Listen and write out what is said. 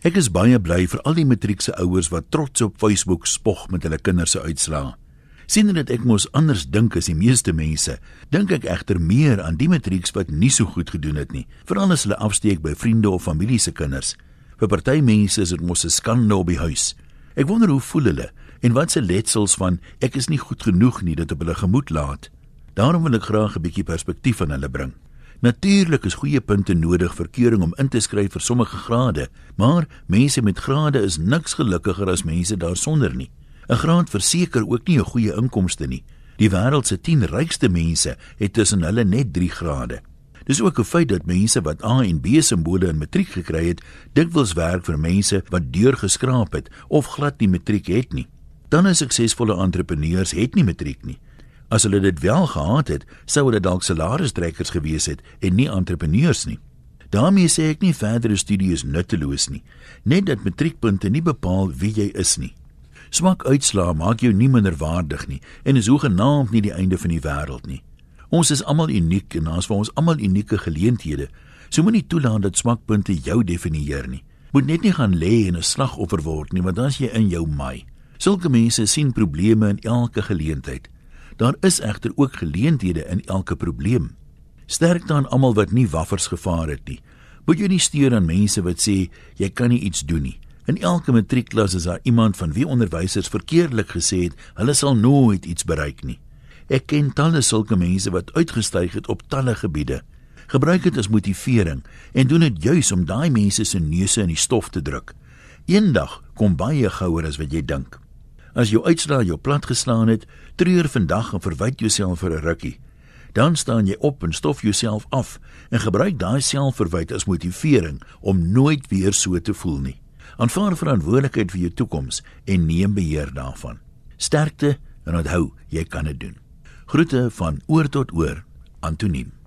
Ek is baie bly vir al die matriekse ouers wat trots op Facebook spog met hulle kinders se uitslae. Sien dit ek mos anders dink as die meeste mense, dink ek egter meer aan die matrieks wat nie so goed gedoen het nie, veral as hulle afsteek by vriende of familie se kinders. Vir party mense is dit mos 'n skande op die huis. Ek wonder hoe voel hulle en wat se letsels van ek is nie goed genoeg nie dit op hulle gemoed laat. Daarom wil ek graag 'n bietjie perspektief aan hulle bring. Natuurlik is goeie punte nodig vir keuring om in te skryf vir sommige grade, maar mense met grade is niks gelukkiger as mense daarsonder nie. 'n Graad verseker ook nie 'n goeie inkomste nie. Die wêreld se 10 rykste mense het tussen hulle net 3 grade. Dis ook 'n feit dat mense wat A en B simbole in matriek gekry het, dikwels werk vir mense wat deurgeskraap het of glad nie matriek het nie. Dan is suksesvolle entrepreneurs het nie matriek nie. As hulle dit wel gehad het, sou hulle dalk salarisstrekkers gewees het en nie entrepreneurs nie. daarmee sê ek nie verdere studie is nutteloos nie, net dat matriekpunte nie bepaal wie jy is nie. Swak uitslae maak jou nie minder waardig nie en is hoegenaamd nie die einde van die wêreld nie. Ons is almal uniek en ons het ons almal unieke geleenthede. So moenie toelaat dat swakpunte jou definieer nie. Moet net nie gaan lê en 'n slagoffer word nie, want dan is jy in jou maai. Sulke mense sien probleme in elke geleentheid. Daar is egter ook geleenthede in elke probleem. Sterk dan almal wat nie waffers gevaar het nie. Moet jy nie steur aan mense wat sê jy kan nie iets doen nie. In elke matriekklas is daar iemand van wie onderwysers verkeerdelik gesê het hulle sal nooit iets bereik nie. Ek ken talle sulke mense wat uitgestyg het op talle gebiede. Gebruik dit as motivering en doen dit juis om daai mense se neuse in die stof te druk. Eendag kom baie gouer as wat jy dink. As jou uitslae jou plat geslaan het, treur vandag en verwyd jouself vir 'n rukkie. Dan staan jy op en stof jouself af en gebruik daai selfverwyd as motivering om nooit weer so te voel nie. Aanvaar verantwoordelikheid vir jou toekoms en neem beheer daarvan. Sterkte en onthou, jy kan dit doen. Groete van oor tot oor, Antoniem.